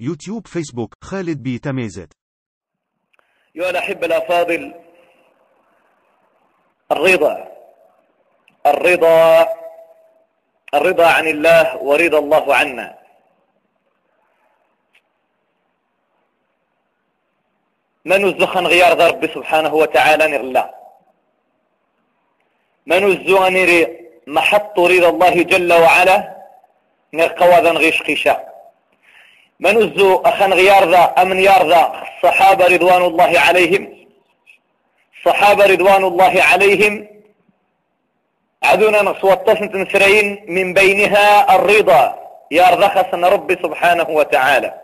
يوتيوب فيسبوك خالد بي تميزت. أيها الأحبة الأفاضل الرضا الرضا الرضا عن الله ورضا الله عنا. من الزخن غيار ربي سبحانه وتعالى نغلا من الزغنري محط رضا الله جل وعلا نرقوا ذا نغيش من أخن غيار ذا أمن يار ذا الصحابة رضوان الله عليهم. الصحابة رضوان الله عليهم. عدونا نقصوا التصنت نسرين من بينها الرضا. يرضخ سن ربي سبحانه وتعالى.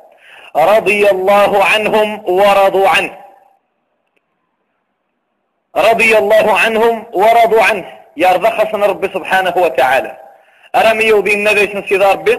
رضي الله عنهم ورضوا عنه. رضي الله عنهم ورضوا عنه. يرضخ سن ربي سبحانه وتعالى. أرمي يوبين نبي سنسي ربي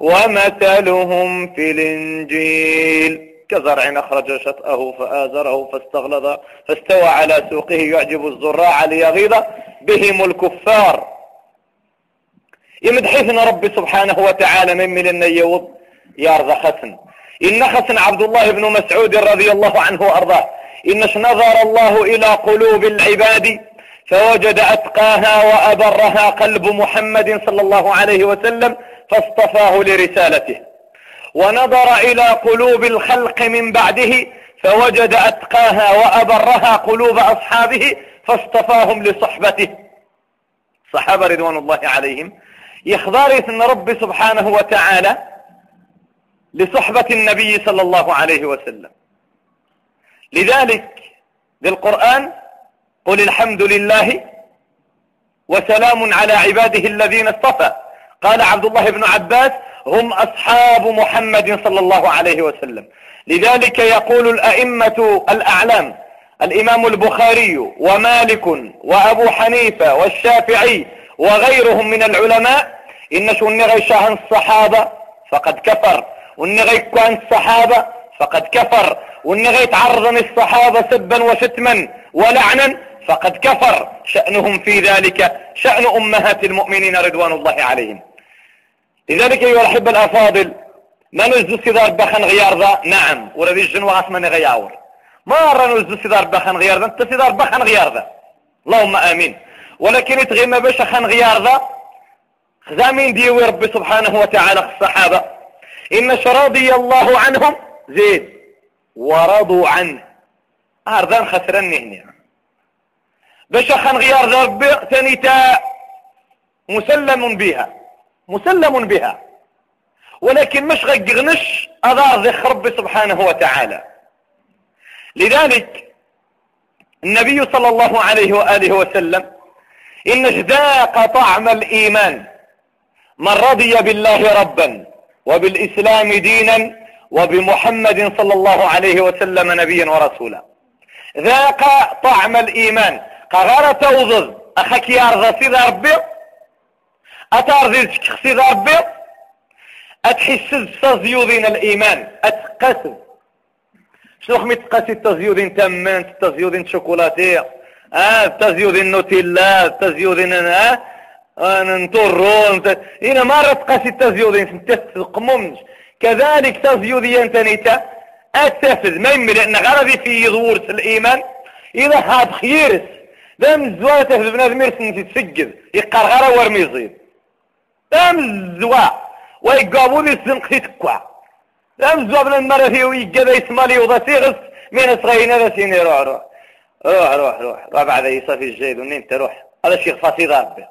ومثلهم في الإنجيل. كزرع أخرج شطأه فآزره فاستغلظ فاستوى على سوقه يعجب الزراع ليغيظ بهم الكفار. يمدحثنا ربي سبحانه وتعالى من من يوض يارض خسن إن خسن عبد الله بن مسعود رضي الله عنه وأرضاه. إنش نظر الله إلى قلوب العباد فوجد أتقاها وأبرها قلب محمد صلى الله عليه وسلم فاصطفاه لرسالته. ونظر إلى قلوب الخلق من بعده فوجد أتقاها وأبرها قلوب أصحابه فاصطفاهم لصحبته. صحابة رضوان الله عليهم يخضار إثن رب سبحانه وتعالى لصحبة النبي صلى الله عليه وسلم. لذلك بالقرآن قل الحمد لله وسلام على عباده الذين اصطفى. قال عبد الله بن عباس هم أصحاب محمد صلى الله عليه وسلم. لذلك يقول الأئمة الأعلام الإمام البخاري ومالك وأبو حنيفة والشافعي وغيرهم من العلماء إن شو النغي شاهن الصحابة فقد كفر. والنغي كان الصحابة فقد كفر. والنغي تعرض الصحابة سبا وشتما ولعنا فقد كفر شأنهم في ذلك شأن أمهات المؤمنين رضوان الله عليهم. لذلك أيها الأحبة الأفاضل ما نجد سيدار بخن غيار ذا؟ نعم ورذي الجنوة اسمني غياور. ما راه نجد سيدار بخن غيار ذا؟ أنت سيدار بخن غيار ذا. اللهم آمين. ولكن يتغيما باش خن غيار ذا؟ خزامين ديوي ربي سبحانه وتعالى الصحابة. إن رضي الله عنهم زيد ورضوا عنه. أرضان خسرني هنا باش خن غيار ذا ربي ثاني تا مسلم بها مسلم بها ولكن مش غيغنش أضار ذي ربي سبحانه وتعالى. لذلك النبي صلى الله عليه وآله وسلم إن ذاق طعم الإيمان من رضي بالله ربا وبالإسلام دينا وبمحمد صلى الله عليه وسلم نبيا ورسولا. ذاق طعم الإيمان قغارة توضض أخك يارضى سيدة ربي. أتارضي تشخصي ربي. أتحسز تزيوضين الإيمان. أتقاسم. شنو خمي تقاسي التزيوضين تمان التزيوضين شوكولاتيه آه التزيوضين نوتيلا التزيوضين آه ننطرون هنا مرة تقاسي التزيوضين أنت كذلك تزيوضيا تنيتا أتفذ ما يمي لأن غرضي في ظهور الإيمان. إذا هاد خيرس. لا من الزوالة تفذ بنادم يرسن تتسجد يقار غرا ورمي يزيد. دام الزوا ويقابون السنق تكوا. دام الزوا بلا المرة في ويجا يسمالي وضا سيغس من صغيرين هذا سيني؟ روح روح روح. روح روح روح. بعد يصافي الجيد ونين تروح هذا الشيخ فاسي ضاربه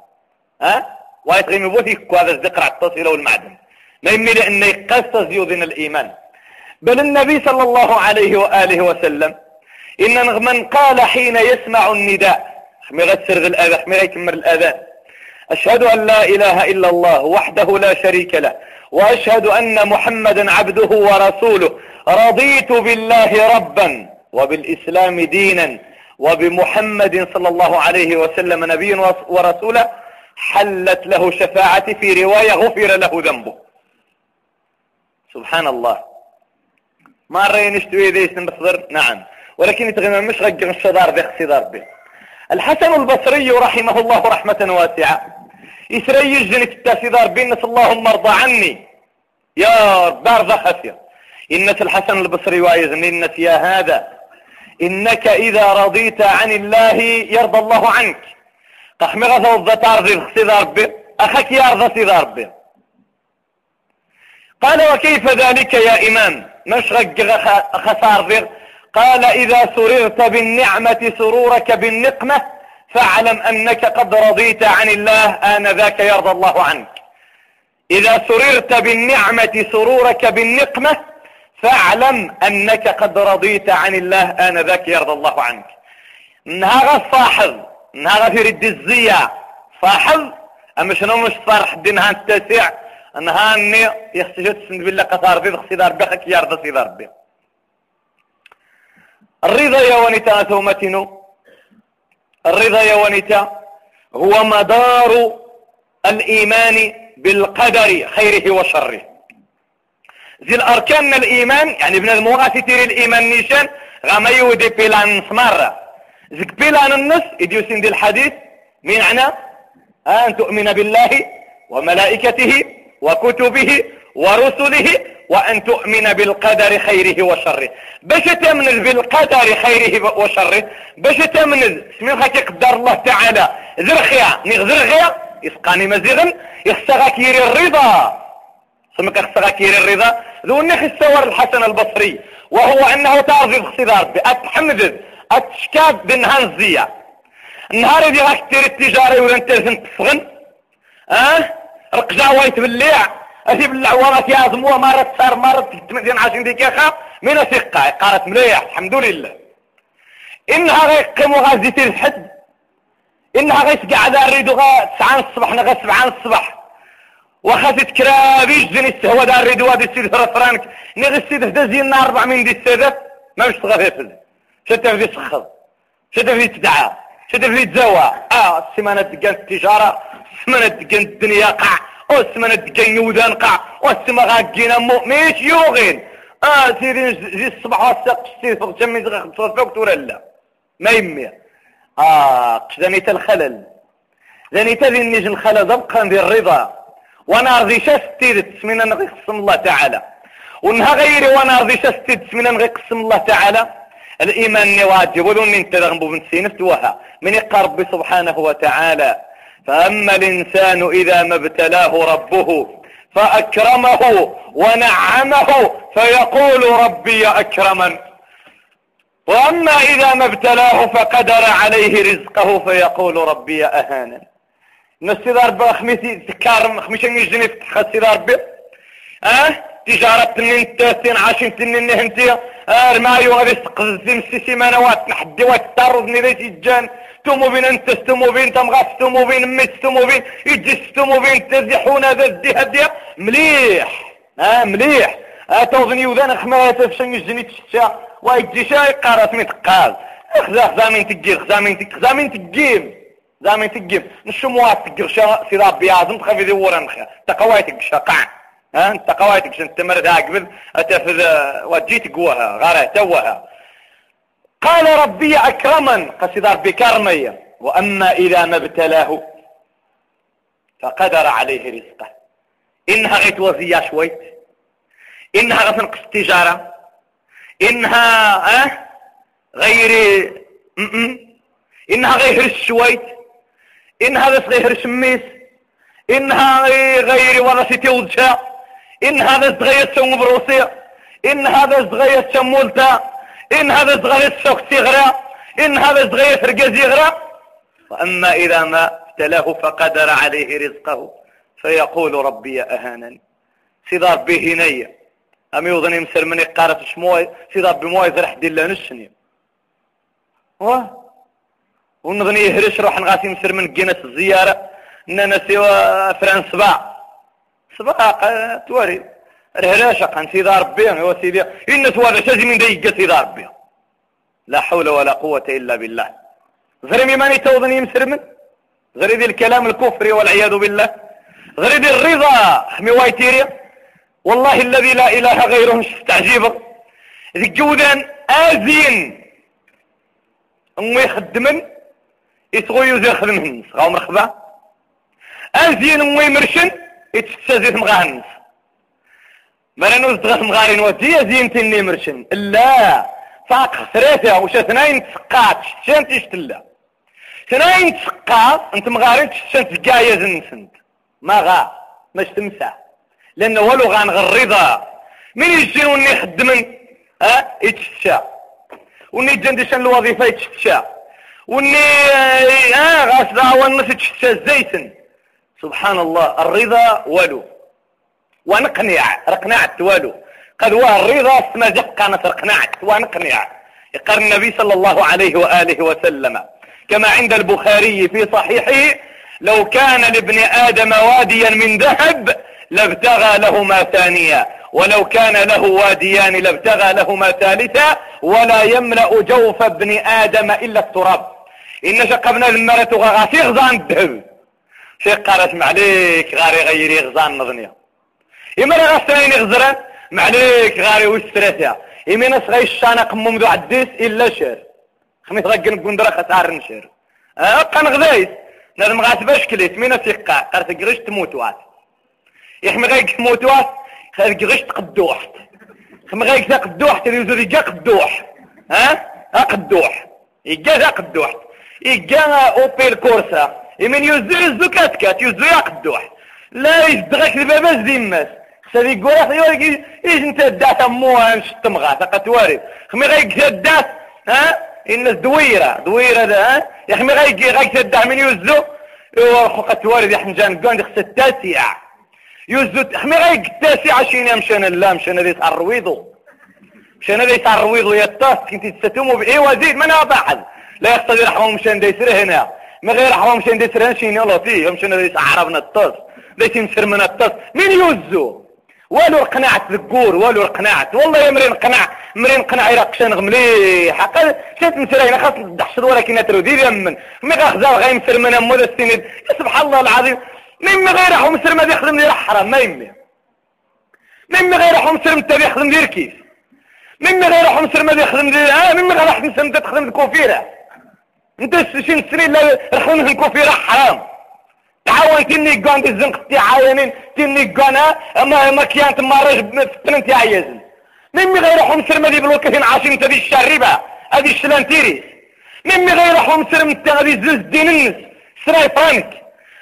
ها؟ ويتغيم بوثي كوا هذا الزقرع التصيلة والمعدن ما يمي لأن يقص زيودنا الإيمان. بل النبي صلى الله عليه وآله وسلم إن من قال حين يسمع النداء خمي غتسرغ الأذى خمي غيكمر الأذان أشهد أن لا إله إلا الله وحده لا شريك له وأشهد أن محمدا عبده ورسوله. رضيت بالله ربا وبالإسلام دينا وبمحمد صلى الله عليه وسلم نبيا ورسولا. حلت له شفاعتي في رواية غفر له ذنبه. سبحان الله. ما رأيني اشتوي ذي نعم. ولكن يتغنى مش غجر الشدار ذي اختصدار به. الحسن البصري رحمه الله رحمة واسعة. يسري الجنة التاسدار بين اللهم ارضى عني. يا دار ذا خفية إنك الحسن البصري وايزني إنك يا هذا. إنك إذا رضيت عن الله يرضى الله عنك. قحمي غثو الضطار ذي خسيد ربي أخك يرضى سيد ربي قال وكيف ذلك يا إمام؟ مش غق خسار ذي قال إذا سررت بالنعمة سرورك بالنقمة فاعلم أنك قد رضيت عن الله آنذاك يرضى الله عنك. إذا سررت بالنعمة سرورك بالنقمة فاعلم أنك قد رضيت عن الله آنذاك يرضى الله عنك. نهار صاحب نهار في رد الزية. صاحب؟ أما شنو مش صارح دينها التاسع نهار اني يخسجت بالله قطار بيض خسيدار بخك يرضى سيدار بيض. الرضا يا ونتا ثومتنو الرضا يا ونتا هو مدار الإيمان بالقدر خيره وشره. زي الأركان الإيمان يعني بنادم المغاسي تيري الإيمان نيشان غاما يودي بيلان سمارة. زيك بيلان النص يديو سندي الحديث مين عنا أن تؤمن بالله وملائكته وكتبه ورسله وأن تؤمن بالقدر خيره وشره. باش تمن بالقدر خيره وشره باش تمن سمين خاكي قدر الله تعالى؟ ذرخيا نغذر غيا يسقاني مزيغن يخسغك يري الرضا. سمك يخسغك يري الرضا؟ ذو النخ السور الحسن البصري. وهو أنه تعرض الاختبار بأتحمد أتشكاد بنهان الزية النهار اللي غاك تيري التجارة ولا انت لازم آه رقجا وايت بالليع اثي بالعوارة يا زموة مرة صار تمدين عشان ديك يا من ثقة قالت مليح الحمد لله. انها غيقيم وغازي الحد. انها غيسقع على الريدو غا تسعان الصبح نغا سبعان الصبح وخذت كرابيش جني السهوة دار الريدو هذا السيد فرانك. نغي السيد هدا زي النار أربع من دي السادة. ما مش تغفل. شتا في سخض شتا في تدعى شتا في تزوى آه السمانة دقان التجارة السمانة دقان الدنيا قع دقان يودان قع والسما غاقينا مو ميش يوغين. آه سيدي زي الصبح والساق السيد فوق جمي خمسة فوق ولا لا ما يمي. آه ذنيت الخلل. ذنيت ذي النجم الخلل ذبقا ذي الرضا. وأنا رضي شاستيد تسمينا نغي قسم الله تعالى. ونها غيري وأنا رضي شاستيد تسمينا نغي قسم الله تعالى. الإيمان واجب ولون من تلغنبو بن سينفت وها من يقرب سبحانه وتعالى. فأما الإنسان إذا ما ابتلاه ربه فأكرمه ونعمه فيقول ربي أكرمن. وأما إذا ما ابتلاه فقدر عليه رزقه فيقول ربي أهانا نسيد ربي خميسي تكارم خميشن يجني تخسي ربي آه؟ تجارة تنين تاسين عاشين تنين نهنتي. رمايو غادي تقزي مسي سيمانوات نحدي واتطردني ذي تجان ستومو بين أنت ستومو بين تمغا ستومو بين مي ستومو بين يجي ستومو بين تزيحونا ذا الدي هدية مليح آه مليح. آه توظني وذان خمايا تفشن يجني تشتا ويجي شاي قارات متقال اخذا خزامين تجير خزامين تجير خزامين تجيم. زامين تجيم. نشموات تجير شا سيرا بيازم تخفي ذي وران خيا تقويتك شقع ها أنت قوايتك شنت تمر ذا قبل اتفذ وجيت قواها غارة توها قال ربي اكرما قصد ربي كرمي وأما إذا ما ابتلاه فقدر عليه رزقه. إنها غيت وزيا شويت إنها غتنقص التجارة. إنها أه؟ غير م -م. إنها غير شويت إنها بس غير شميس إنها غير ورثتي وجهها إن هذا صغير سوم بروسيا إن هذا صغير شمولتا إن هذا صغير سوكتي غرا إن هذا صغير فرقزي غرا وأما إذا ما ابتلاه فقدر عليه رزقه فيقول ربي أهانا سيد ربي هنيا أم يوضني مسر من قارة شموي؟ سيد ربي موي ذرح دي الله نشني. واه ونظني يهرش روح نغاسي مسر من جنس الزيارة. اننا سوى فرنسبا سباق تواري رهلاشة قان سيدا ربي يا سيدي. إن شازي من ديقة سيدا ربي. لا حول ولا قوة إلا بالله. غريمي ماني توضني مسرمن؟ غريدي الكلام الكفري والعياذ بالله. غريدي الرضا خمي وايتيريا والله الذي لا إله غيره مش تعجيبه. ذي جودان آزين. أمي يخدمن يتغوي يوزي يخدمهن غاو مرحبا آزين مرشن. يتستازيت مغاهنس مالا نوز دغاس مغارين ودي أزين تني مرشن. لا. فاق خسريتها وش اثنين تسقات شتشان تشتلا. اثنين تسقات انت مغارين تشتشان تقايا زنسنت. ما غا مش تمسح لأنه ولو غان غريضة من يجي وني يخدمن ها؟ يتشتشا. وني جندشان الوظيفة يتشتشا. وني آه غاس هو الناس يتشتشا زيتن سبحان الله الرضا ولو ونقنع رقنعت والو قد هو الرضا ما كانت رقنعت ونقنع. يقر النبي صلى الله عليه وآله وسلم. كما عند البخاري في صحيحه لو كان لابن آدم واديا من ذهب لابتغى لهما ثانيا. ولو كان له واديان لابتغى لهما ثالثا. ولا يملأ جوف ابن آدم إلا التراب. إن شق ابن المرة غاسي غزان الذهب. شيخ قالت معليك غاري غيري غزان نظنيا إما لا غاسين غزران معليك غاري وستراتها إما ناس غاي الشانق منذ عديس إلا شهر خميس غاقن بقندرة خسار نشر أه قان غذايس نادم غاس باش كليت مين سيقع قرت قرش تموتوات يحمي غايك تموتوات خير قرش تقدوحت خمي غايك تقدوحت اللي يزور يجا قدوح. ها قدوح. يجا قدوحت. يجا أوبيل كورسا. يمين يزور يزو كات يزو قدوح. لا يزدغك البابا زيماس سادي يقول يقول إيش انت دات اموها مش تمغى تقتواري خمي غايك دات ها؟ الناس دويرة دويرة ها؟ يا خمي غايك غايك تدع من يوزو. يورخو قتواري دي حنجان قوان خص التاسع يوزو خمي غايك التاسع شيني مشان لا مشان دي تعرويضو. مشان دي تعرويضو يا الطاس؟ كنت تستتمو بايه وزيد ما أنا بعد؟ لا يقتضي رحمه مشان دي سره هنا. ما غير رحمه مشان دي سره شيني؟ الله فيه مشان دي عربنا الطاس. ليش نسر من الطاس؟ مين يوزو. والو قناعت ذكور والو قناعت والله يا مرين قناع مرين قناع يرقشان مليح. حقا شات مسرين خاص دحشد ولكن ترو دير يمن مي غاخزا غاي مسر من امو السند سبحان الله العظيم. مما غير راح مسر ما بيخدم لي حرام ما يمي مما غير راح مسر ما بيخدم لي ركيس مما غير راح مسر ما بيخدم لي آه مما غير راح مسر ما تخدم الكوفيرة. أنت شي سنين لا رخون الكوفيرة حرام. تعاون تني قان دي الزنق تي عاينين تني قانا اما ما كيانت مارج فتنن تي عايزن ممي غير مسر مدي بلوكتين عاشين تبي الشربة هذه الشلانتيري ممي غير مسر متى غادي زوز دين النس سراي فرانك.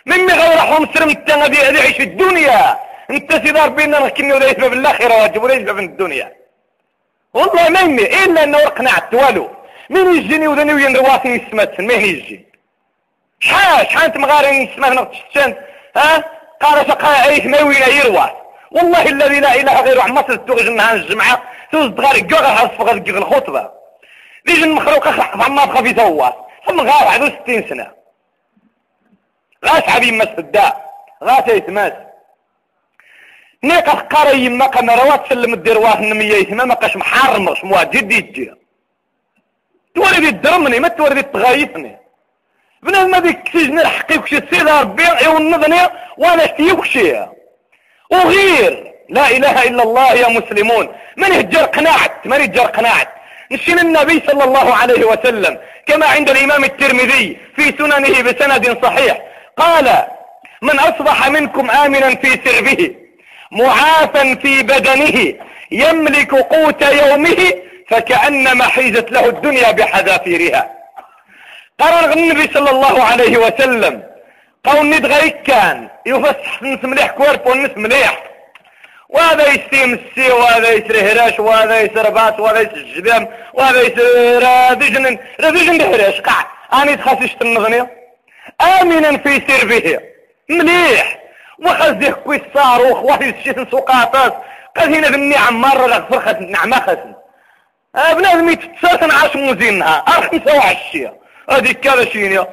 ممي غير مسر متى غادي يعيش الدنيا. انت سيدي ربينا ركني ولا يسبب الآخرة واجب ولا يسبب الدنيا. والله ما يمي إلا أنه قنعت والو. مين يجيني وذني وين رواسي يسمت ما يجي شحال شحال أنت مغارين نسمع نغتشتن ها؟ قال شقا إيش ما وين يروى والله الذي لا إله غيره عما تدوغ جنها الجمعة توز دغار الجوغ حرف غاد الخطبة. ليش المخلوق عما بخا في توا. ثم غار عدو ستين سنة. غاش عبي مس الداء غاش يتماس نيقا قاري يما كان روات سلم الدير واحد نمية يتما ما قاش محرمش مواجد يجي. تولي الدرمني ما تولي تغايثني. بنادم ديك سجن الحقي وكشي السيد ربي يونضني وأنا اشتي وكشي. وغير لا إله إلا الله يا مسلمون. من يهجر قناعت؟ من يهجر قناعت؟ نشين النبي صلى الله عليه وسلم كما عند الإمام الترمذي في سننه بسند صحيح. قال من أصبح منكم آمنا في سربه معافا في بدنه يملك قوت يومه فكأنما حيزت له الدنيا بحذافيرها. قرر النبي صلى الله عليه وسلم. قول ند غيك كان. يفسح نس مليح كورب ونس مليح. وهذا يستيم السي وهذا يسري هراش وهذا يسر باس وهذا يسر الجدام وهذا يسر رادجن رادجن هراش. قاع. اني تخافش النغنية امنا في سربه مليح. وخزيه كوي الصاروخ واحد الشيء سوقاطاس قال هنا في النعم مرة لغفر خس نعمة خسن. بنادم يتساسن عاش موزينها. ار 25 هذيك كذا شينيا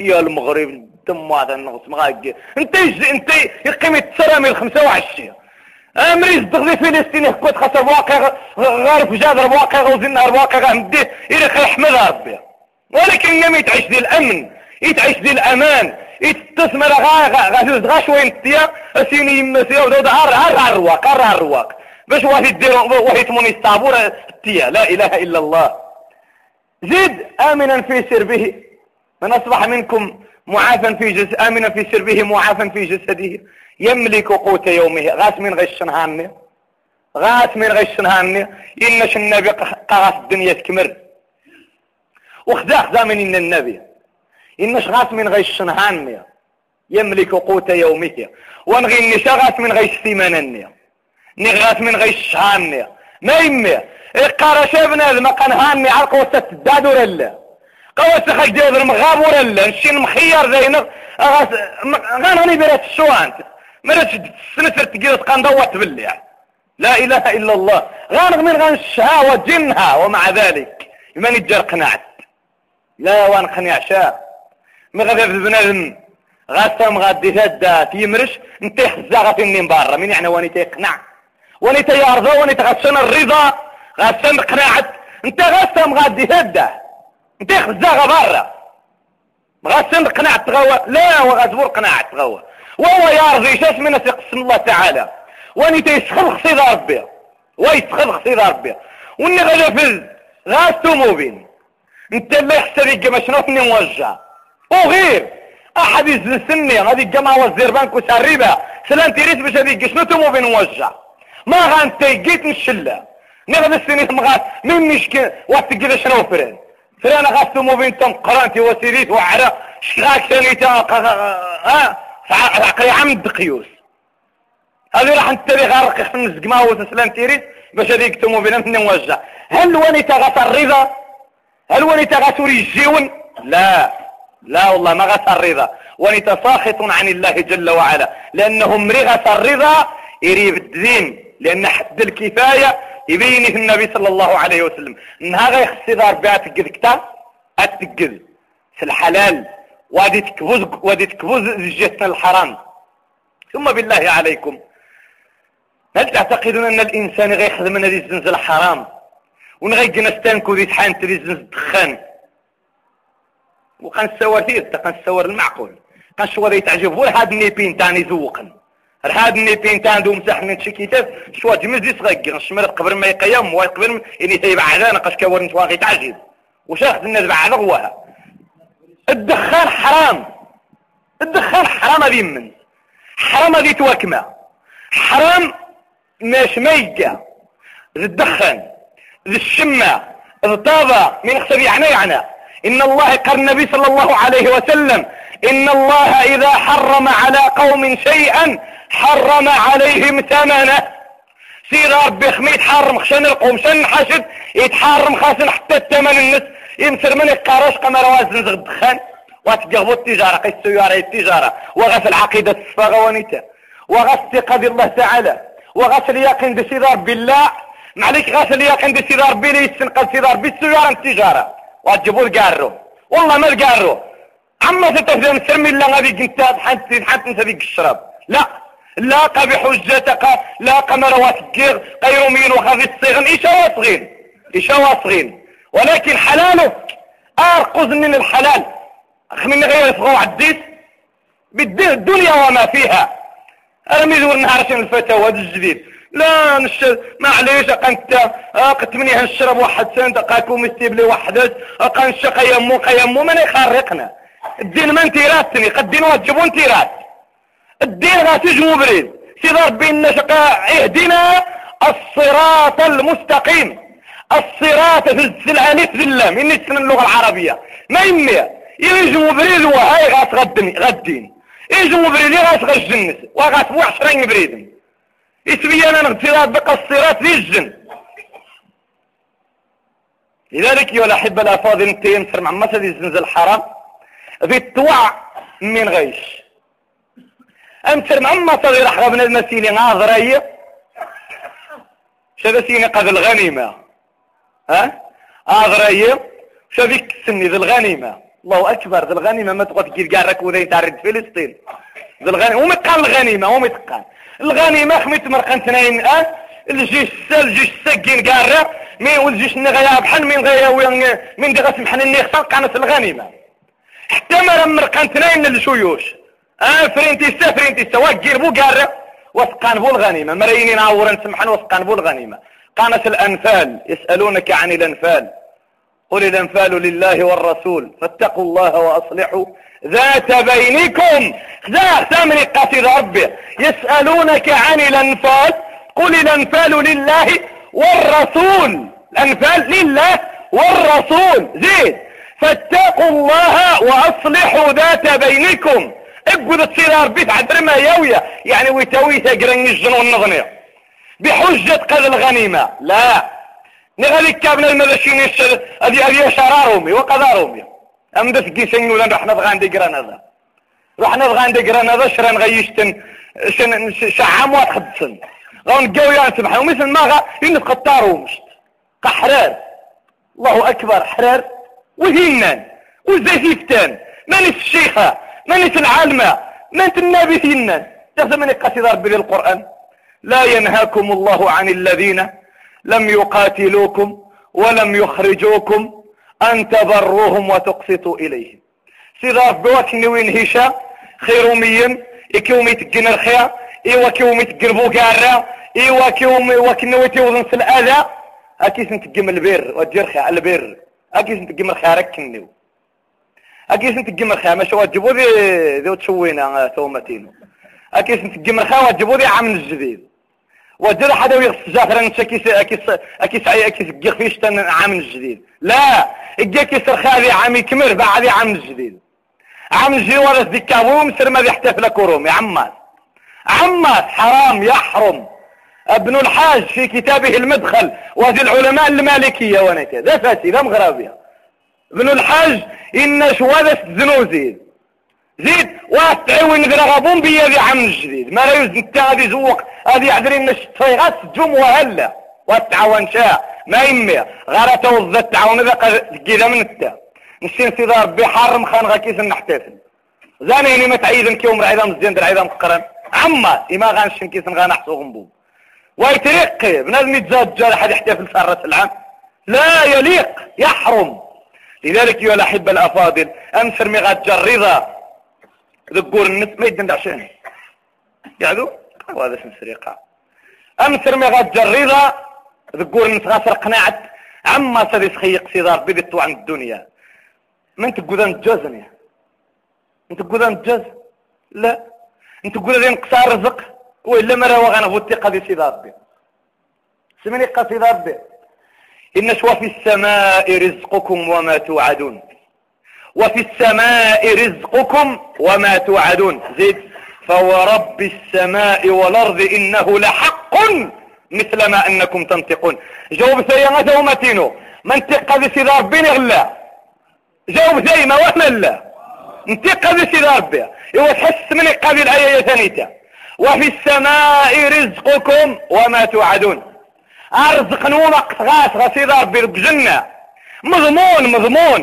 يا المغرب تم هذا النغص مغاق انت انت يقيم التسرامي الخمسة وعشرين. امريز دغدي فلسطين يحكوت خاصة بواقع غير في جادر بواقع نهار بواقع غمديه إلى يحمد ربي. ولكن يوم يتعيش دي الأمن يتعيش دي الأمان يتستثمر غا غا غا شوية نتيا أسيني يما سيا ودود عار عار الرواق عار الرواق. باش واحد يديروا واحد يتمون يستعبور التيا لا إله إلا الله. زد آمنا في سربه. من أصبح منكم معافا في جسد آمنا في سربه معافا في جسده. يملك قوت يومه. غاس من غش نهاني غاس من غش نهاني إنش النبي قاس الدنيا تكمر. وخذا خذا من إن النبي. إنش غاس من غش نهاني يملك قوت يومه. ونغي النشا غاس من غش ثمانني نغاس من غش هاني ما يمي إقارة شابنا ما كان هاني على قوة الداد ولا لا قوة ديال المغاب ولا لا نشي مخير زينغ غانغني بيرات الشوانت مرات السنسر تقيل تقان دوت بالله لا إله إلا الله. غانغ من غان الشهاوة جنها ومع ذلك. من يتجر قناعت؟ لا وان قناع شاء مغذا في البنادم غاسم غادي تادا تيمرش انت حزا من برا من يعني واني تيقنع؟ واني تيارضى واني تغسن الرضا؟ غاسم قناعت انت غاسم غادي تادا انت حزا برا. غاسم قناعت تغوى. لا وغازبور قناعت تغوى. وهو يرضي شاش من يقسم الله تعالى. واني تيسخر خصيد ربي. ويسخر خصيد ربي. واني غنفذ غاستو موبين. انت اللي يحسب يقى شنو فني موجه. وغير أحد يزلسني غادي يقى وزير بانك وسريبه سلام تيريت باش هذيك شنو توموبين موجه؟ ما غانت جيت من الشله نغد السنين من مشكل؟ وقت كذا شنو فران فران غاستو موبين تم قرانتي وسيريت وعرا. شغاك ثاني تا؟ عقلي عمد قيوس هذه راح نتبي غرق خمس قما وتسلم تيريس باش هذيك من نوجه هل وني تغسى الرضا؟ هل وني تغسى الجيون لا. لا والله ما غسى الرضا. وني ساخط عن الله جل وعلا. لانهم رغس الرضا يريب الدين. لأن حد الكفاية يبينه النبي صلى الله عليه وسلم. انها غيخصي دار بها تقذ كتا اتقذ في الحلال وادي تكبوز وادي تكبوز جهتنا الحرام. ثم بالله عليكم. هل تعتقدون أن الإنسان غيخدم من هذه الزنز الحرام؟ ونغيق نستانكو ذي تحان تري زنز الدخان؟ وقنسور ثير قنسور المعقول. قنشوا ذي تعجبه هاد النيبين تاني ذوقا هاد النيبين تان دو مسح من شي كتاب شوا جمز دي صغير نشمر قبل ما يقيم وقبل اني تيبع عدانا قاش كورن تواغي تعجب. وش اخذ الناس بعد غواها الدخان حرام. الدخان حرام هذه من. حرام هذه توكمة حرام ماش ميقة الدخان الشمة الطابة من خسر يعني يعني. إن الله قال النبي صلى الله عليه وسلم إن الله إذا حرم على قوم شيئا حرم عليهم ثمنه. سير ربي خمي يتحرم خشان القوم شن حشد يتحرم خاصن حتى الثمن النس يمسر من القراش قمر وازن الدخان واتجهبوا التجارة قيس السيارة التجارة. وغس العقيدة الصفاغة ونيتا وغس الثقة بالله تعالى. وغس اليقين بسيدار بالله معليك غس اليقين بسيدار بي ليسن قد سيدار بالسيارة التجارة. واتجيبوا القارو. والله ما القارو. عما ستفهم سرمي الله غادي انت حتى حتى أنت بيك الشراب. لا. لاقى بحجتك لاقى مروات الجير قيرومين وخذ الصغن إيش واصغين إيش واصغين ولكن حلاله ارقز من الحلال. من غير يفغوا عديس. بالدنيا وما فيها. أرمي ذور نهار شن الفتاوى هذا الجديد. لا نش معليش أنت قلت مني هنشرب واحد سنت قاكو مستيبلي واحد. أقا نشق يمو قيمو من يخرقنا الدين ما انتيراتني قد الدين واجبوا انتيرات. الدين غاتجمو بريد. سيد ربي النشقاء اهدنا الصراط المستقيم. الصراط في السلعاني في اللام إني تسلم اللغة العربية. ما يمي. يجمو بريد وهاي غاس غدني غدين يجمو بريد غاس غجنس وغاس بو عشرين بريد. إسمي أنا نغترات بقى الصراط ذي الجن. لذلك يا الأحبة الأفاضل انت ينصر مع مسجد الزنزل الحرام. ذي التوع من غيش. امسر مع ما صغير أحرى المسيني ناظرية شبسيني قد الغنيمة ها؟ اغرية شبيك سني ذي الغنيمة. الله أكبر ذا الغنيمة ما تقعد كاع راك وذي تاع فلسطين. ذا الغنيمه وما تقال الغنيمة وما تقال الغنيمة خميت مرقان اثنين آه الجيش السال الجيش الساكين كاع مين والجيش نغيا بحال من غيا وين من دغس محن النيخسان قانت الغنيمة. حتى ما مرقان اثنين الشيوش آه فرينتيستا فرينتيستا واكير بو كاع وثقان بو الغنيمة. مرينين عورا سمحان وثقان بو الغنيمة. قامت الأنفال يسألونك عن الأنفال. قل الأنفال لله والرسول. فاتقوا الله وأصلحوا. ذات بينكم. ذا ثمن قصد ربه يسألونك عن الأنفال. قل الأنفال لله والرسول. الأنفال لله والرسول. زيد فاتقوا الله وأصلحوا ذات بينكم. اقود تصير ربي تعدر ما يويا. يعني ويتويتا قرن الجنون نظنيه بحجة قد الغنيمة. لا. نغالي كابنا المدشين هذه هذه شرارهم وقدارهم أم دس كيسن ولا رحنا بغان دي هذا رحنا بغان دي هذا شران غيشتن. شن شعام واحد خدسن غون قوي سبحان ومثل ما غا ينف قطارهم قحرار الله أكبر. حرار وهنان وزيفتان مانيس الشيخة مانيس العالمة مانت النبي هنان تخدم قصيدة ربي للقرآن. لا ينهاكم الله عن الذين لم يقاتلوكم ولم يخرجوكم أن تبروهم وتقسطوا إليهم. سيغاف بوكني وين هشا خيروميا إكيومي تقن الخير إيوا كيومي تقربو كارا إيوا كيومي وكني وتوضن في الأذى. أكيس نتقم البر والجرخة البر أكيس نتقم الخير كنيو أكيس نتقم الخير ما شو تجيبو ذي ذي تشوينا ثومتينو. أكيس نتقم الخير وتجيبو ذي عام الجديد وجد حدا ويغس جافر أنت كيس كيس كيس كيس كيس فيش تن عام الجديد لا اجا كيس خالي عام يكمل بعد عام الجديد عام الجديد ورث ديك ابوم سر ما يحتفل كروم يا عماس عماس حرام يحرم. ابن الحاج في كتابه المدخل وهذه العلماء المالكية وأنا كذا فاسي لا مغربية. ابن الحاج إن شوادة الزنوزي. زيد واتعوي نقرغبون بيا ذي عام الجديد ما لا يوزن التاغي زوق. هذه عذرين الشطيغات جم وهلا. والتعاون شاء ما يمي. غير توضى التعاون ذا كذا من التا نسين سيدا ربي حرم خان غاكيس نحتفل زاني ما تعيدن كيوم رعيدا مزيان در عيدا مقرن. عما إما غانشن كيس غانحسو غنبو ويترقي بنادم جال حد يحتفل سارة العام؟ لا يليق يحرم. لذلك يا الأحبة الأفاضل أمسر مغاد جريضة ذكور النس ما يدن عشان يعدو؟ وهذا اسم سرقة. أمسر ما غاد جريضة ذكور النس غاسر قناعة. عما سدي سخيق سيدار بيدتو عن الدنيا. من تقول انت جزني انت تقول انت جز لا. انت تقول ذي انقصار رزق؟ وإلا مرة وغانا فوتي قضي سيدار بي سمني قصيدة ربي. إن شوى في السماء رزقكم وما توعدون. وفي السماء رزقكم وما توعدون. زيد. فورب السماء والأرض إنه لحق مثل ما أنكم تنطقون. جاوب سيئة ومتينو منطق قد سيد ربي غلا جاوب زي ما وهم الله منطق قد سيد ربي. إيوا تحس من قبل الآية ثانية وفي السماء رزقكم وما توعدون. أرزق نومك غاس غسيد ربي بجنة. مضمون مضمون.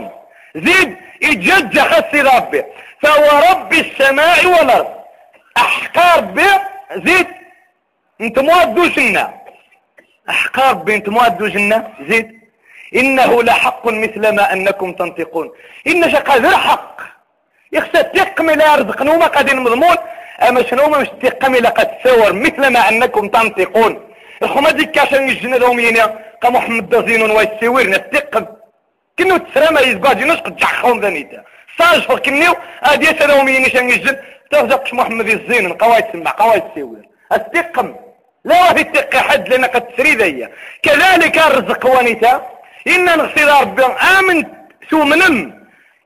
زيد يجد خسي ربي. فهو رب السماء والأرض. أحقار به زيد أنت مودوش لنا أحقار به أنت مودوش لنا زيد. إنه لحق مثل ما أنكم تنطقون. ان قادر حق. يخسى تقمي لا يرزق نوما قد مضمون. أما شنو مش تقمي لقد تصور مثل ما أنكم تنطقون. الخمة ديك كاشان يجنا دومينا كمحمد دزين ويسيوير نتقم كنو تسرما يزقاجي نسق جحخون ذنيتا صاج فوق كنيو ادي سلام ينشان يجل تغزقش محمد الزين قوايد تسمع قوايد تسوي. استقم لا في التق حد لنا قد تسري كذلك الرزق ونيتا إن نغسل ربي آمن سو منم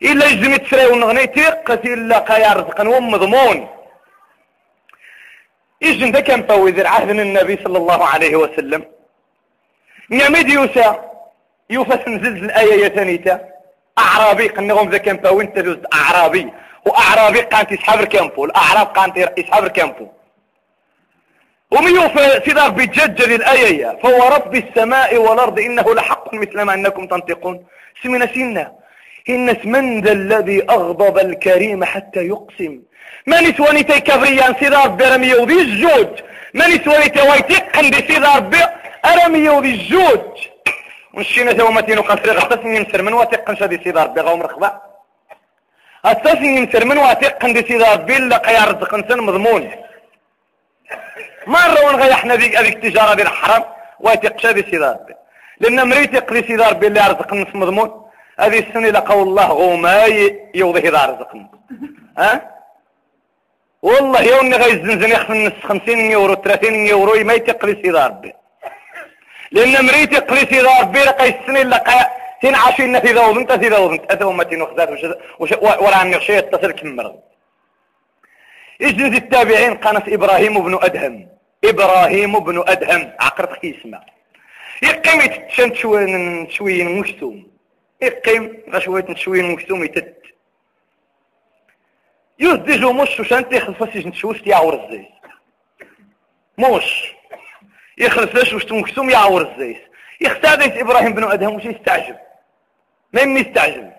إلا يجزم تسري ونغني تيق إلا قايا رزقا ومضمون إجن ذا كان فوذر عهد النبي صلى الله عليه وسلم. نعمد يوسى يوفس نزل الآية ثانيتا أعرابي قنغم ذا كامبا وانت دوز أعرابي. وأعرابي قانت يسحب الكامبو الأعراب قانت يسحب الكامبو ومن يوفى سيدار بيتججل الآية فهو رب السماء والأرض إنه لحق مثل ما أنكم تنطقون. سمنا سنة إن من ذا الذي أغضب الكريم حتى يقسم. من سواني تيكافريان سيدا ربي رمي وذي الجوج. من سواني تويتقن دي سيدا ربي أرمي وذي الجوج. ونشينا تومتين وقصري غطاسني مسر من واتقن شادي سيدا ربي غوم رخبا غطاسني مسر من واتقن دي سيدا ربي لقى يرزق انسان مضمون. مرة ونغي إحنا ذيك هذيك التجارة ديال الحرام. واتق شادي سيدا ربي لأن مريتق دي سيدا ربي اللي يرزق الناس مضمون. هذه السنة لقوا الله غوما يوضي هذا رزقنا ها؟ والله يوني غيزنزن يخفن النص خمسين يورو ثلاثين يورو ما يتقلي سيدا ربي. لأن مريتي قلي سيدا ربي لقى السنة لقى تين عشرين في ذا وبنت في ذا وبنت اثا وما تين وخذات ورا عني شيء يتصل كمر. يجلس التابعين قناة إبراهيم بن أدهم. إبراهيم بن أدهم عقرت اسمه يقيم يتشن شوين شوين مكتوم يقيم غشوية شوين مكتوم يتت يهدجو مش وشانتي خلفاش نشوش يعور الزيت. مش يخلص وش مكتوم يعور الزيت. يختاديت إبراهيم بن أدهم وش يستعجب؟ ما يستعجب.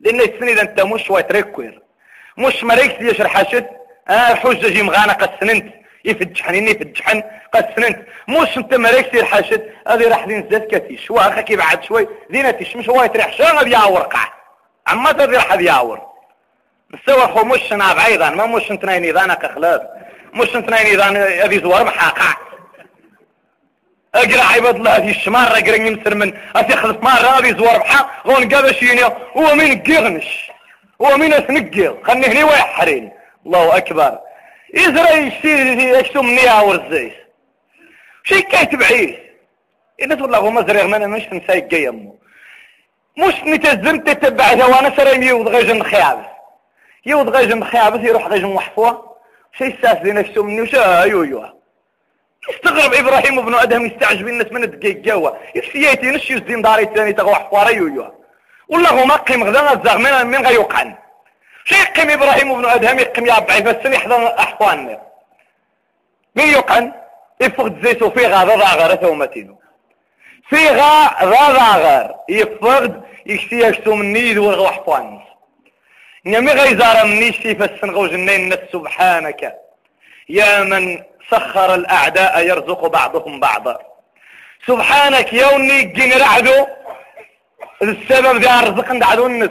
لأن السنة إذا أنت مش ويتركوير مش مريكس يشر حاشد آه حجة جي مغانا قد يفجحن يفجحن. قد سننت. مش انت مريكس الحاشد هذه راح دين زاد كتيش واخا كي بعد شوي؟ دينتيش مش هو يتريح. شان غادي يعور قاع؟ عما تدير حد يعور مستوى خو مش أنا بعيدا ما مش انتنين اذا كخلاف مش انتنين اذا هذه زوار محاقع أقرأ عباد الله هذه الشمار أقرأ يمسر من. اثي خلص ما غادي زوار بحا. غون قابشيني هو مين قيغنش هو مين اثنقيغ خلني هني ويحرين. الله أكبر. يزرى يشتي يشتو مني عور الزيت شي كايتب عيه إذا تقول له ما زريغ ما مش نسايق يمو مش نتزمت تتبع وأنا سريمي وضغيجن خيابس. يوض غيجم خيابس يروح غيجم محفوة شي الساس دي نفسه مني وشا يو يستغرب إبراهيم ابن ادهم يستعجب الناس من الدقيق جوا يفسيتي نش يزدين داري الثاني تغوى حفوة يو يو والله ما قيم غدا من من غيوقعن. شي يقيم إبراهيم ابن أدهم يقيم يا بعي بس يحضر احوان من يوقعن يفقد زيتو في غا ذا غير ثومتينو في غا ذا غير يفقد يكسي يشتو مني يدور غو حفوان نمي غيزار منيش فالسن غوجنين سبحانك. يا من سخر الأعداء يرزق بعضهم بعضا. سبحانك يوني جين رعدو السبب ذي رزق ندعدو النس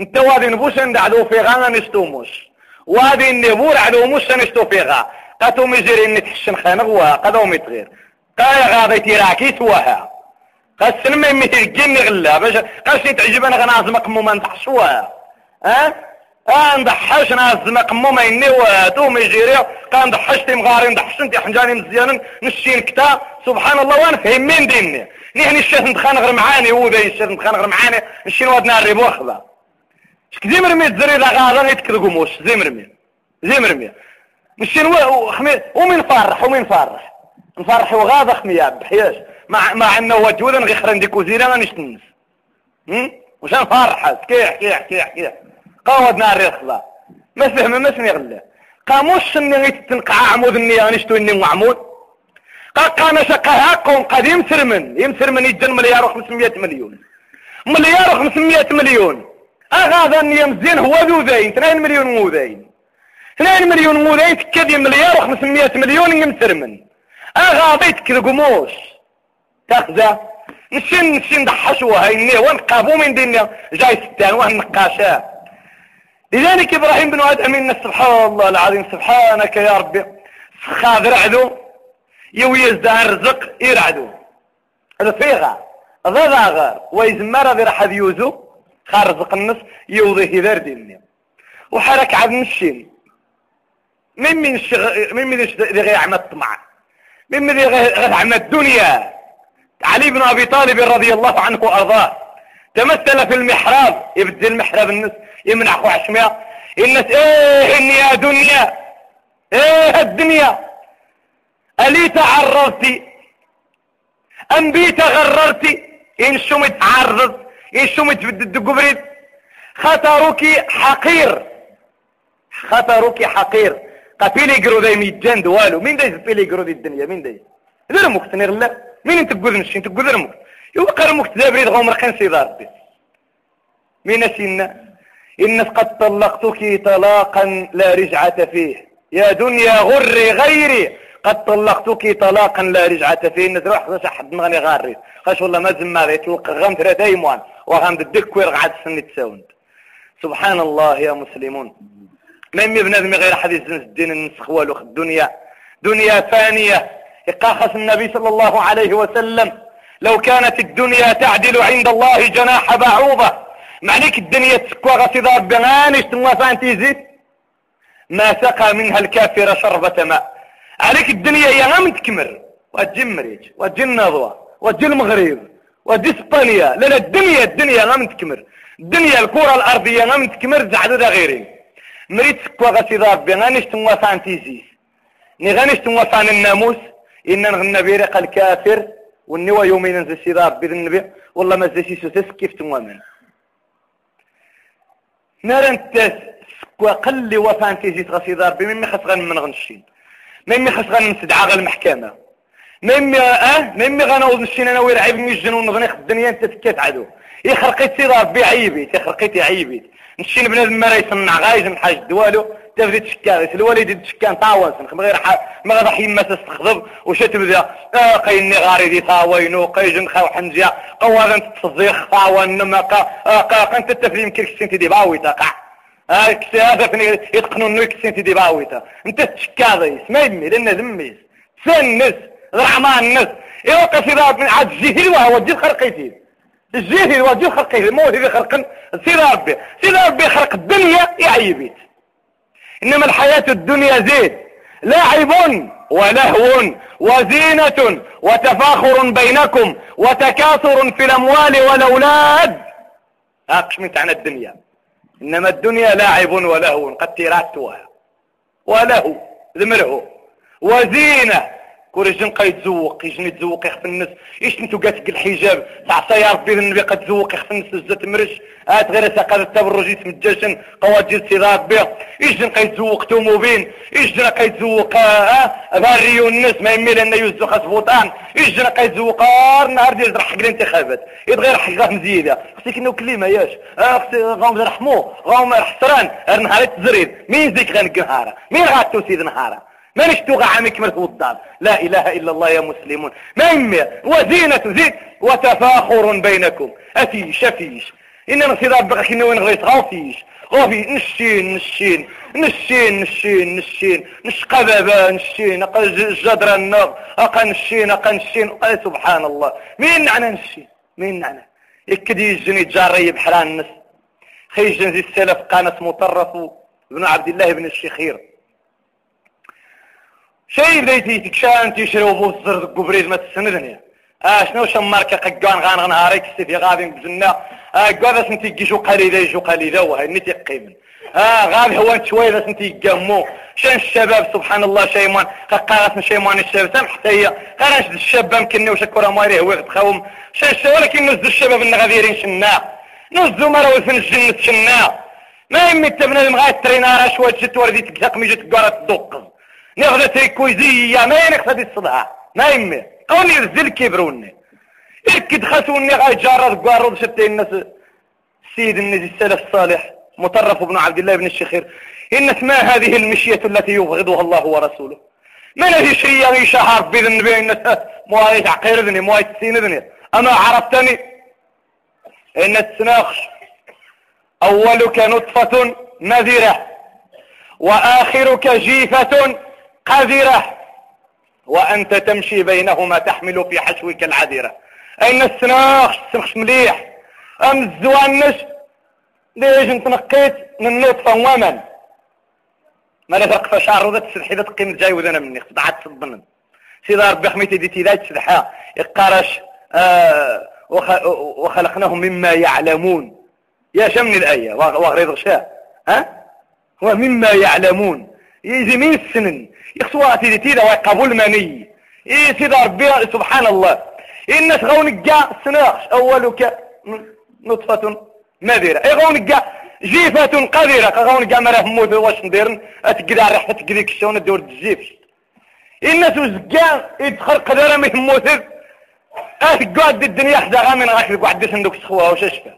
انت وادي نبوش في غانا نشتوموش وادي النبور عدو مش نشتو في غا قاتو مجري اني تحشن خانغوا قدو متغير. قايا غاضي تيراكي سواها. قاسن ما جيني غلا. باش قاسي تعجبنا غنازم قمو نتحشوها ها؟ آه نضحش ناس مقمو ما يني واتو ما يجيري قا نضحش تيمغاري نضحش انت حنجاني مزيانا نشين كتا. سبحان الله وأنا فهم مين ديني. نحن الشيخ ندخان غير معاني هو ذا الشيخ ندخان غير معاني نشين وادنا الريبو اخذا زي مرمي الزري لا غادا يتكلقوا موش زي مرمي زي مرمي نشين وخمي ومين فرح ومين فرح نفرح وغادا خمياب بحياش مع مع انه وجودا غير خرن ديك وزيرا نشتنس وش نفرح كيح كيح كيح كيح قاود نار يخلا ما فهم ما سمي غلا قاموش اني تنقع عمود اني غنشتو اني معمود قا قانا شقاهاكم قد يمسرمن يمسرمن يجن مليار و500 مليون مليار و500 مليون اني يمزين هو ذو ذين 2 مليون مو ذين. 2 مليون مو ذين تكذي مليار و500 مليون يمسرمن اغاذا تكذقموش تأخذه. نشين نشين ضحشوها هيني؟ ونقابو من دنيا؟ جاي ستان وهن نقاشاه لذلك إبراهيم بن آدم إن سبحان الله العظيم. سبحانك يا ربي. خاذ رعدو يويز رزق يرعدو رفيغة ذا غار ويزمر ذي راح يوزو خارزق النص يوضي هذار ديني وحرك عبد الشين من من الشغ... من من ذي غيعمل الطمع. من من ذي غيعمل الدنيا. علي بن أبي طالب رضي الله عنه وأرضاه. تمثل في المحراب. يبدي المحراب النص يمنع خو عشمية الناس إيه يا دنيا؟ إيه الدنيا؟ ألي تعرضتي أم بي تغررتي؟ إن شمت عرض ان شمت بدد قبرد خطرك حقير. خطرك حقير. قفيلي قرو ذي ميجان دوالو مين دايز فيلي قرو ذي الدنيا؟ مين دايز ذرمك تنير الله مين انت تقول نشي انت تقول ذرمك يوقع رمك تدابريد غومر خنسي ضاربي من سنة إن قد طلقتك طلاقا لا رجعة فيه. يا دنيا غري غيري. قد طلقتك طلاقا لا رجعة فيه إن تروح باش حد مغني غاري. خاش والله ما زما يتلقى غام ثلاثة أيمان وغام الدك ويرغعد سنة تساوند سبحان الله يا مسلمون. ما يمي بنادم غير حديث الدين النسخ والو الدنيا. دنيا ثانية إقاخس النبي صلى الله عليه وسلم. لو كانت الدنيا تعدل عند الله جناح بعوضة معنيك الدنيا تسكوى غسيدة بغانش تنوى فانتيزي ما سقى منها الكافر شربة ماء. عليك الدنيا يا غام تكمر. وتجي مريج وتجي النظوة وتجي المغرب وتجي إسبانيا. لا لا الدنيا الدنيا غام تكمر. الدنيا الكرة الأرضية غام تكمر زعدو غيري. مريت سكوى غسيدة ربي غانش تنوى فانتيزي ني غانش تنوى فان الناموس. إن نغنى بيرق الكافر. والنوى يومين نزل سيدار بإذن النبي والله ما زي سوسس كيف تمومن نار انت سكوا قل وفان تيجي تغسيدار بمن خص غن من غنشين. ممي خص غن نسدعى غا المحكمة. ممي آه ممي غنوض نشين أنا ويرعب الجنون نغني الدنيا أنت تكات عدو. يخرقيت سيدار بعيبيت يخرقيت عيبيت نشين بنادم ما يصنع غايز من حاج دوالو تبدي تشكان الوالد تشكان طاوان سنخ غير ما غدا حيما تستخدم. وش تبدأ؟ آه قيني غاري دي طاوينو قيجن خاو حنجيا قوانا تصزيخ طاوان نما قا آه، قا قنت التفريم كيف سنتي دي باوي تقع. هاك هذا فني يتقنوا إنه سنتي دي باوي تا انت تشكاضي ما يمي لأن ذميس سنس عمان الناس يوقف إذا من عاد الجهل وهو الجهل خرقيتي. الجهل وجه خرقيتي. مو هذي خرقن سير ربي سير ربي خلق الدنيا يعيبيت. إنما الحياة الدنيا زيد لاعب ولهو وزينة وتفاخر بينكم وتكاثر في الأموال والأولاد. أقش من تعنى الدنيا. إنما الدنيا لاعب ولهو قد تيراتها ولهو ذمره وزينة. كوريجن قا يتزوق يجن يتزوق يخف الناس. إيش نتو قاتك الحجاب تعصى يا ربي النبي قد تزوق يخف الناس زات مرش. هات غير ساقات التبرج يسم الجاشن قواجد سي ربي إيش قا يتزوق توموبين إيش قا يتزوق آه باريو الناس ما يميل انه يوزو خاص بوطان. إيش قا يتزوق نهار ديال حق الانتخابات. يتغير حق مزيدة. خصك إنه كلمة ياش. آه خصك غاهم رحمو غاهم حسران نهار تزريد مين زيك غنق نهارا مين غاتو سيد نهارا ما نشتوغ عامك من الدار لا إله إلا الله يا مسلمون. ما وزينة زين وتفاخر بينكم. أفيش أفيش إنما سيدار بقى كنا وين غيت غافيش غافي نشين نشين. نشين نشين نشين. نش قبابا نشين أقا جدر النار. أقا نشين أقا نشين. سبحان الله مين نعنى نشين؟ مين نعنى؟ يكدي يجني جاري بحران النس خيجن زي السلف قانس مطرف ابن عبد الله بن الشخير. شي بديتي تكشان تيشرو بوزر قبريز ما تسندني؟ آه شنو شماركا ققان غان غنهاري كسيفي غادي بزنا آه قاعدة سنتي جيشو قليلة يجو قليلة وهاي نتي قيمن آه غادي هو شوية سنتي قمو شان الشباب سبحان الله شيمان قاقارات شيمان الشباب سامح حتى هي. قارنش الشباب يمكن وشكورا ماري هو تخاوم شان الشباب ولكن نزل الشباب اللي غاديرين شنا. نزلوا مرة في الجنة شنا. ما يمي تبنى المغاية ترينارا شوية جت وردي تقاق ميجي تقارا تدوقز ناخذ تريكويزية ما ينقصد الصداع ما يمي قولي يرزل كبروني إكد خسوني غاي جارد قارض شتي الناس. سيد النبي السلف الصالح مطرف بن عبد الله بن الشخير. إن ما هذه المشية التي يبغضها الله ورسوله. من هذه شيء غي شهر بيد النبي إن مواي تعقيرني مواي تسيندني أما عرفتني؟ إن السناخ أولك نطفة نذرة وآخرك جيفة قذرة وأنت تمشي بينهما تحمل في حشوك العذرة. أين السناخ؟ السنخش مليح. أم الزوانش ليش نتنقيت من نطفة ومن؟ ما لا فرق فشعر وذات السدحي ذات قيمة جاي وذانا مني خدعت صدنا سيدة ربي حميتي ديتي ذات سدحا يقارش آه وخلقناهم مما يعلمون. يا شمن الآية وغريض غشاء ها؟ ومما يعلمون. يجي من السنن. يخصوها تيدي تيدا ويقبول مني إيه سيدا ربي سبحان الله. إن غون جاء سناخش أولك نطفة مذرة إيه غون جاء جيفة قذرة غون جاء مراه موت واش نديرن أتقدر ريحة تقديك الشون الدور الجيفش الناس وزقا يدخل قدرة مهم موت أتقعد الدنيا حدا غامن غاك قعد سندوك سخوها وش أشفى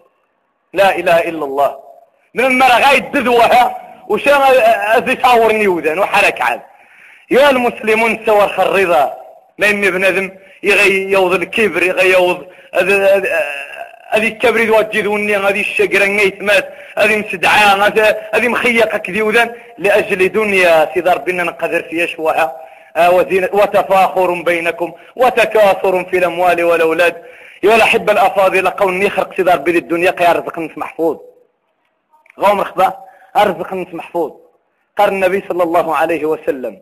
لا إله إلا الله. من المرة غاية دذوها وشا اذي صورني وذن وحرك عاد. يا المسلمون سوى الرضا. ما يمي بنادم يغي يوض الكبر يغي يوض هذه الكبريد وجدوني هذه الشجرة نيتمات هذه مسدعاء هذه مخيقة كذي وذن لأجل دنيا سيدي ربنا نقدر فيها شوها آه، وتفاخر بينكم وتكاثر في الأموال والأولاد. يا الأحب الأفاضل قول يخرق سيدي ربي الدنيا قيا رزق محفوظ. غوم رخبة. أرزق نس محفوظ. قال النبي صلى الله عليه وسلم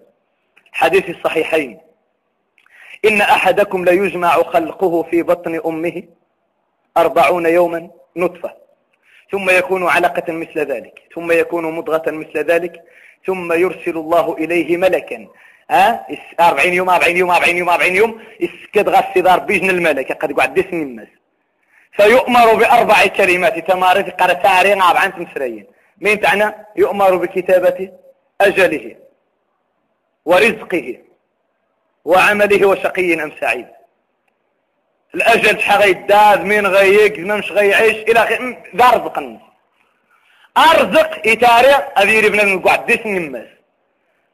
حديث الصحيحين. إن أحدكم ليجمع خلقه في بطن أمه أربعون يوما نطفة. ثم يكون علقة مثل ذلك. ثم يكون مضغة مثل ذلك. ثم يرسل الله إليه ملكا. ها؟ 40 يوم 40 يوم 40 يوم 40 يوم. يسكد غسي دار بيجن الملك قد قعد دسم الناس فيؤمر بأربع كلمات. تمارس قرأ تارين عن تمسرين مين تعنى يؤمر بكتابة أجله ورزقه وعمله وشقي أم سعيد. الأجل شحال غيداد مين غيق مش غيعيش إلى ذا رزق أرزق إيتاري أذيري بنا قعد ديس النماس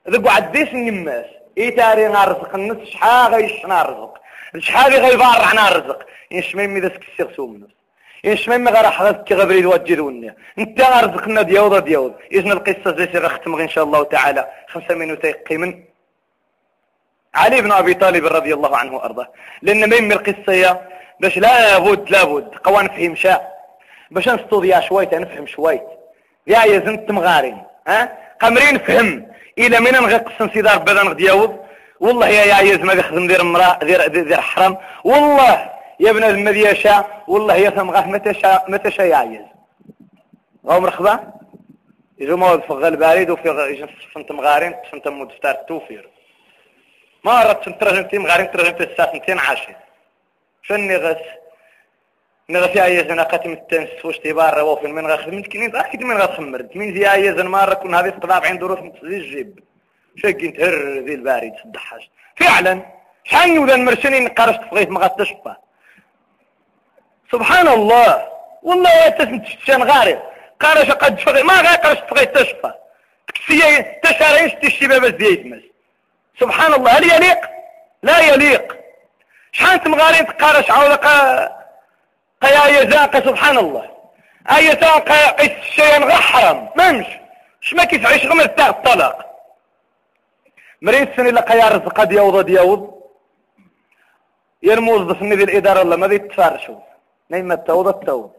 إذا قعد ديس النماس إيتاري نرزق الناس شحال غيش نرزق شحال غيبار نرزق ينشمي إذا سكسيغ سومنس ينشمي غير حضرتك كي غبري توجدوني انت رزقنا ديوض ديوض إذن القصة زي غختم إن شاء الله تعالى. خمسة منوتي يقيمن. علي بن أبي طالب رضي الله عنه وأرضاه. لأن ما يمي القصة باش لابد لابد قوى نفهم شاء باش نستوضيا شويت نفهم شويت. يا يا زنت مغارين ها؟ قمرين فهم. إلى من نغقسم سيدي ربي نغدياوض والله يا يا يزم يخدم دير مرا دير دير حرام. والله ابن المذي شاء والله يا ثم غاف متى شاء متى شاء يعيز. غاو مرخبا يجو مواد في البارد وفي يجو فنت مغارين فنت مود فتار توفير. ما رات ترجمتي مغارين ترجمتي الساعة سنتين عاشر فني غس نغس يا يزن قاتم التنس وش تبار وفي من غاخذ من كنين أكيد من غاخ خمرد. من زي يزن مرة كنا هذه طلاب عين دروس متزيج جيب. شق تهر ذي البارد صدحاش. فعلا. شحال نولا المرشنين قارشت فغيت ما غاتشفى سبحان الله. والله تسمت شان غارب. قارش قد فغي ما غير قارش فغيت تشفى تكسية تشاريش تشي زيت مس سبحان الله. هل يليق؟ لا يليق. شحال تمغارين تقارش عوض قيا يزاق سبحان الله. اي تاق قيس الشيء غير حرام. ممش شما كيفعيش غير مرتاح الطلاق. مريت سنة لقيا رزق ديوض ديوض يا الموظف من الإدارة الله ما يتفارشوا نيمة التوض التوض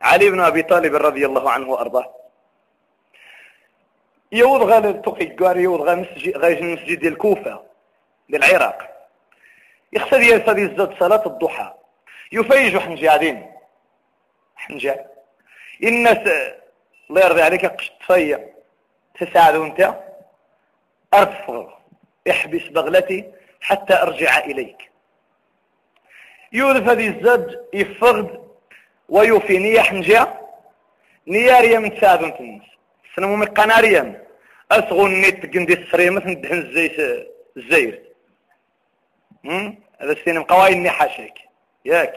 علي بن أبي طالب رضي الله عنه وأرضاه. يوض غا تقي قاري يوض غا مسجد غا المسجد ديال الكوفة ديال العراق يخسر يسد يزداد صلاة الضحى. يفيج حنجادين. حنجا. الناس الله يرضي عليك قش تفيع تساعد أنت. أرفض. احبس بغلتي حتى أرجع إليك. يوذف هذه الزج يفقد ويوفي نية حنجا نياريا من تساعد انت الناس. سنمو من قناريا أسغو النت قندي السريمة ندهن الزيت الزير. هذا السينم قوايني حاشك ياك.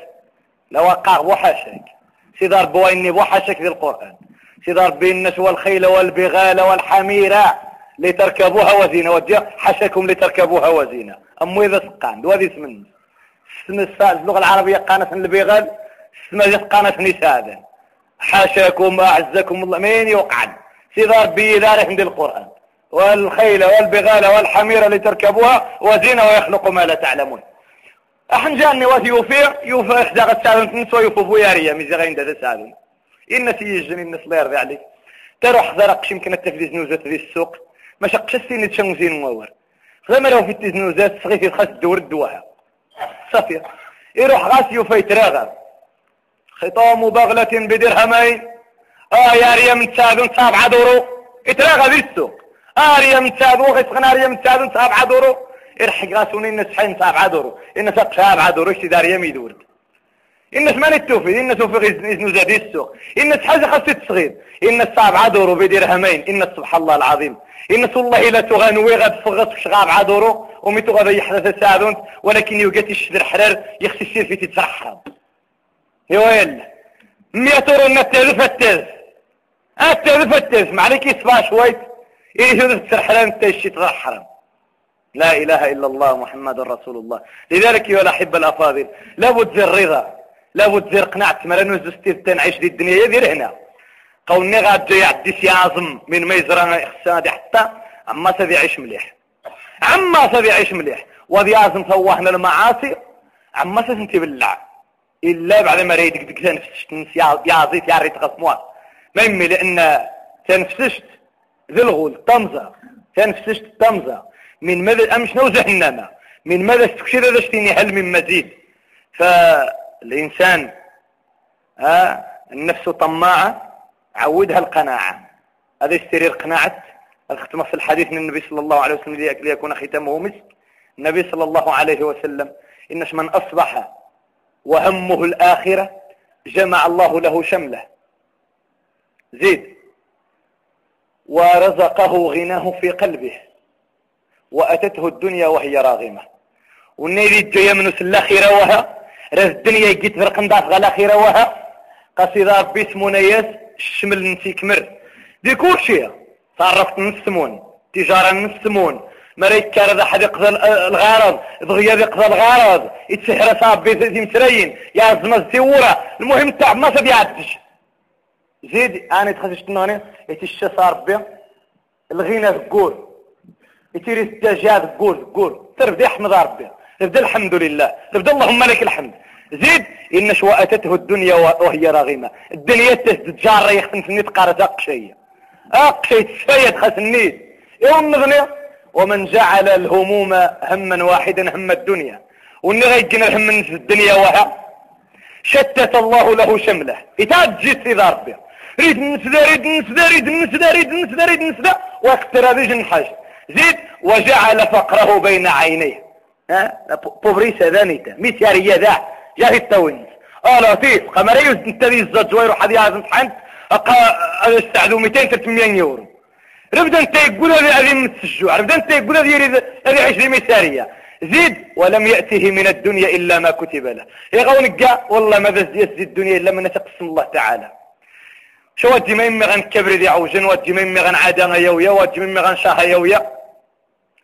لو وقع بوحاشك سيدار بويني بوحاشك في القرآن. سيدار الناس والخيل والبغال والحميرة. لتركبوها وزينة. وديا حشكم لتركبوها وزينة. أمو إذا سقان. دوادي اسم اسم اللغة العربية قانت البغال اسم قانت نسادا حاشاكم أعزكم الله مين يوقعن سيدار ربي ذلك عند القرآن. والخيل والبغال والحمير لتركبوها وزينة ويخلق ما لا تعلمون. أحن جاني وثي يوفي يوفي إحدى غد سادن تنسو يوفو فياريا ميزي غين دا سادن إن سيجن إن صلير ذي عليك تروح ذرق يمكن التفليز نوزات ذي السوق. ما شقش السين تشمزين مور. غير في التزنوزات صغير يخص دور الدواها صافية يروح غاس يوفي تراغب خطام بغلة بدرهمين. آياريا من تسادون سابعة دورو. اتراغى بالسوق آريا من تسادون غيسغن آريا من تسادون سابعة دورو. ارحق غاسوني الناس حين سابعة دورو. إن سابعة دورو. اشتي داريا ميدور الناس ما نتوفي الناس إذن زادي السوق. الناس حاجة خاصة تصغير الناس سابعة دورو بدرهمين الناس سبحان الله العظيم. الناس والله لا تغنوي غاد فغط شغاب عدورو وميتو غادا يحدث تساعدون ولكن يوقات الشدر حرار يخسي السير في تتسرحرب يا ويل. مية اورو النتاز فتاز التاز فتاز ما عليك يصبع شويت. إيه أنت الشيء تغير حرام لا إله إلا الله محمد رسول الله. لذلك يا الأحبة الأفاضل لابد الرضا. لابد زي قناعة ما لانو زستير نعيش دي الدنيا يدير هنا. قولني غاد جاي عدي سيازم من ما إخسان دي حتى عما سبي يعيش مليح. عما سبي يعيش مليح. وذي ازم فوحنا المعاصي عما سنتي بالله. إلا بعد ما ريدك ديك تنفسشت يا زيت يا ريت غصموات ما يمي لأن تنفسشت ذي الغول طمزة. تنفسشت طمزة. من ماذا أمش نو جهنم؟ من ماذا استكشر ذا اشتيني هل من مزيد. فالإنسان ها النفس طماعة عودها القناعة. هذا يسترير قناعة الختمة في الحديث من النبي صلى الله عليه وسلم ليكون ختامه مسك. النبي صلى الله عليه وسلم إنش من أصبح وهمه الآخرة جمع الله له شمله. زيد. ورزقه غناه في قلبه. وأتته الدنيا وهي راغمة. والنيلي جاية من الآخرة وها رز الدنيا يجيت فرق نداف الآخرة وها قصيدة ربي اسمه نياس الشمل نسي كمر. دي كل شيء صرفت نسمون تجارة نسمون مريك كان ذا حد يقضى الغرض ضغيا يقضى الغرض. يتسحر صاب بيتي مسرين يا زمز تيورا المهم تاع ما سبيعتش زيد أنا تخشت نوني يتش صار بي الغنى ذكور. يتيري الدجاج ذكور ذكور. تربدي احمد ربي. تبدا الحمد لله. تبدا اللهم لك الحمد. زيد إن شواتته الدنيا وهي راغمة. الدنيا يختم في النيت قارة أقشية أقشية سيد خاس النيت يوم نغني ومن جعل الهموم هما واحدا هم الدنيا. واللي غيجينا الهم في الدنيا وها. شتت الله له شمله. يتعجز إذا ربي. ريد نسدا ريد نسدا ريد نسدا ريد نسدا ريد نسدا واقتراب جنحاج زيد وجعل فقره بين عينيه. ها؟ بوبريس ذانيتا ميسيارية ذا جاه التوينس آه لطيف. قمريوز انت ذي الزجوير وحد يعزم حنت أقا استعدوا 200 300 يورو. ربدا انت يقول هذه هذه من السجوع ربدا انت يقول هذه هذه عشرين مثالية زيد ولم يأته من الدنيا إلا ما كتب له. يغون قا والله ما يزدي الدنيا إلا من تقسم الله تعالى. شو ودي ما يمي غن كبر ذي عوجن؟ ودي ما يمي غن عادا يويا؟ ودي ما يمي غن شاها يويا؟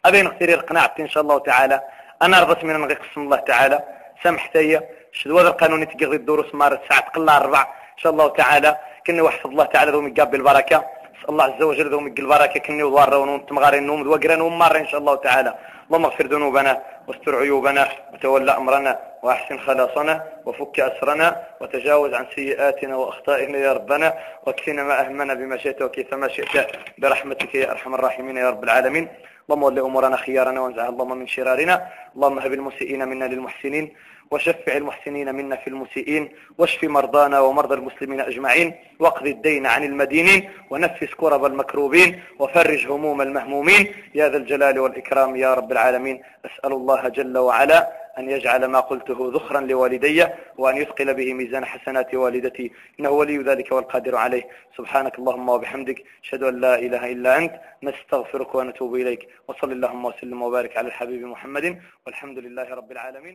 هذا نختار القناعة إن شاء الله تعالى. أنا رضت من أن قسم الله تعالى. سامحتي شدوا هذا القانون تقضي الدروس مارس ساعة تقلع أربع إن شاء الله تعالى. كنا وحفظ الله تعالى ذو مقابل البركة الله عز وجل ذو مقل البركة. كني وضار ونوم غارين نوم وقرا نوم مرة إن شاء الله تعالى. اللهم اغفر ذنوبنا واستر عيوبنا وتولى أمرنا وأحسن خلاصنا وفك أسرنا وتجاوز عن سيئاتنا وأخطائنا يا ربنا واكفنا ما أهمنا بما شئت وكيف ما شئت برحمتك يا أرحم الراحمين يا رب العالمين. اللهم ولي أمورنا خيارنا وانزع اللهم من شرارنا اللهم هب المسيئين منا للمحسنين وشفع المحسنين منا في المسيئين واشف مرضانا ومرضى المسلمين أجمعين واقضي الدين عن المدينين ونفس كرب المكروبين وفرج هموم المهمومين. يا ذا الجلال والإكرام يا رب العالمين أسأل الله جل وعلا أن يجعل ما قلته ذخرا لوالدي وأن يثقل به ميزان حسنات والدتي. إنه ولي ذلك والقادر عليه. سبحانك اللهم وبحمدك أشهد أن لا إله إلا أنت نستغفرك ونتوب إليك. وصل اللهم وسلم وبارك على الحبيب محمد والحمد لله رب العالمين.